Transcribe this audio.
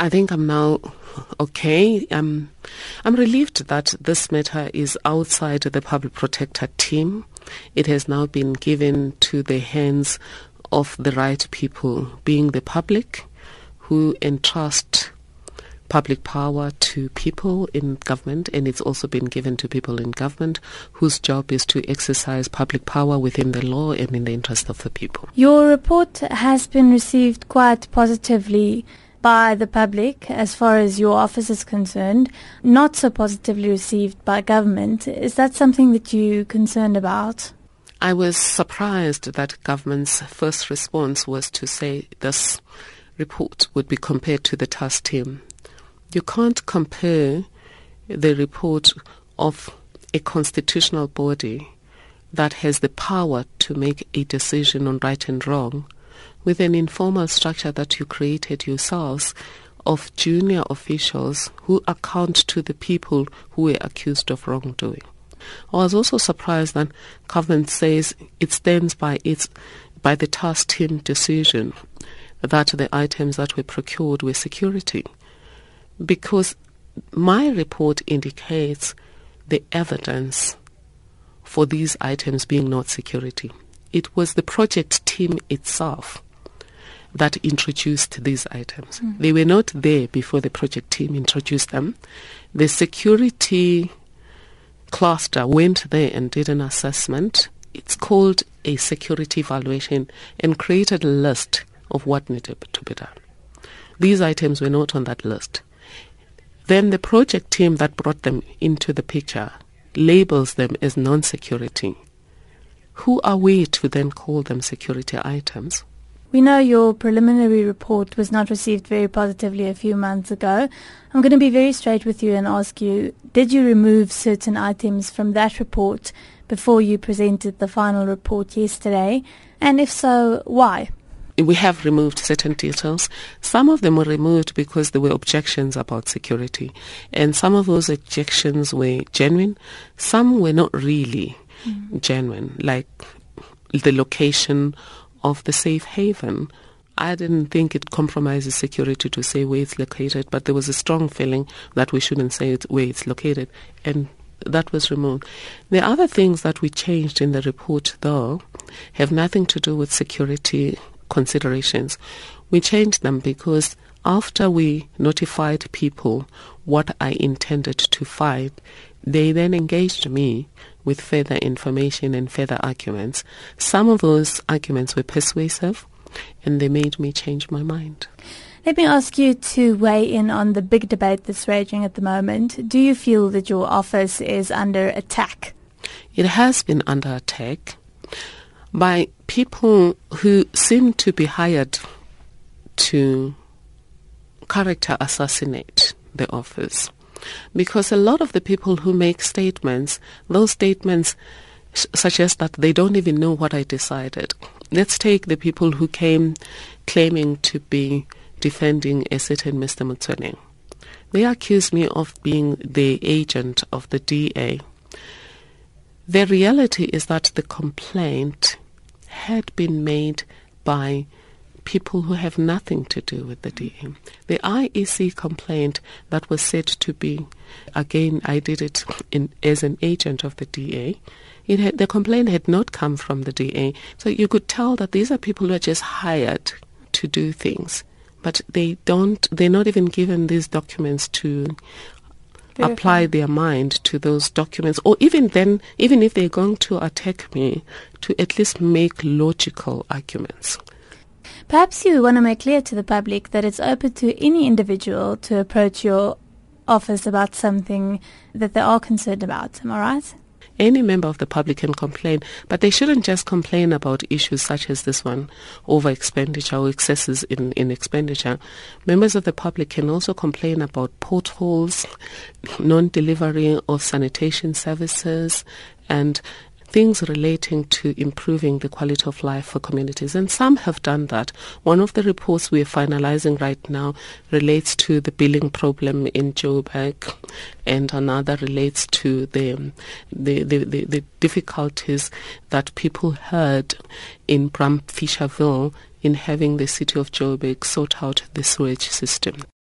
I think I'm now okay. I'm, I'm relieved that this matter is outside the public protector team. It has now been given to the hands of the right people, being the public who entrust public power to people in government, and it's also been given to people in government whose job is to exercise public power within the law and in the interest of the people. Your report has been received quite positively by the public as far as your office is concerned, not so positively received by government. Is that something that you're concerned about? I was surprised that government's first response was to say this report would be compared to the task team. You can't compare the report of a constitutional body that has the power to make a decision on right and wrong with an informal structure that you created yourselves of junior officials who account to the people who were accused of wrongdoing. I was also surprised that government says it stands by its by the task team decision that the items that were procured were security. Because my report indicates the evidence for these items being not security. It was the project team itself that introduced these items. Mm. They were not there before the project team introduced them. The security cluster went there and did an assessment. It's called a security evaluation and created a list of what needed to be done. These items were not on that list. Then the project team that brought them into the picture labels them as non-security. Who are we to then call them security items? We know your preliminary report was not received very positively a few months ago. I'm going to be very straight with you and ask you, did you remove certain items from that report before you presented the final report yesterday? And if so, why? we have removed certain details. Some of them were removed because there were objections about security, and some of those objections were genuine. Some were not really mm. genuine, like the location of the safe haven. I didn't think it compromises security to say where it's located, but there was a strong feeling that we shouldn't say it where it's located, and that was removed. The other things that we changed in the report, though, have nothing to do with security considerations. We changed them because after we notified people what I intended to find, they then engaged me with further information and further arguments. Some of those arguments were persuasive and they made me change my mind. Let me ask you to weigh in on the big debate that's raging at the moment. Do you feel that your office is under attack? It has been under attack by people who seem to be hired to character assassinate the office because a lot of the people who make statements, those statements suggest that they don't even know what I decided. Let's take the people who came claiming to be defending a certain Mr. Motsoeneng. They accused me of being the agent of the DA. The reality is that the complaint had been made by people who have nothing to do with the DA. The IEC complaint that was said to be, again, I did it in, as an agent of the DA. It had, the complaint had not come from the DA. So you could tell that these are people who are just hired to do things. But they don't, they're not even given these documents to apply their mind to those documents, or even then, even if they're going to attack me, to at least make logical arguments. Perhaps you want to make clear to the public that it's open to any individual to approach your office about something that they are concerned about. Am I right? Any member of the public can complain, but they shouldn't just complain about issues such as this one, over expenditure or excesses in, in expenditure. Members of the public can also complain about potholes, non-delivery of sanitation services, and things relating to improving the quality of life for communities. And some have done that. One of the reports we're finalizing right now relates to the billing problem in Joburg, and another relates to the, the, the, the, the difficulties that people had in Bram Fischerville in having the city of Joburg sort out the sewage system.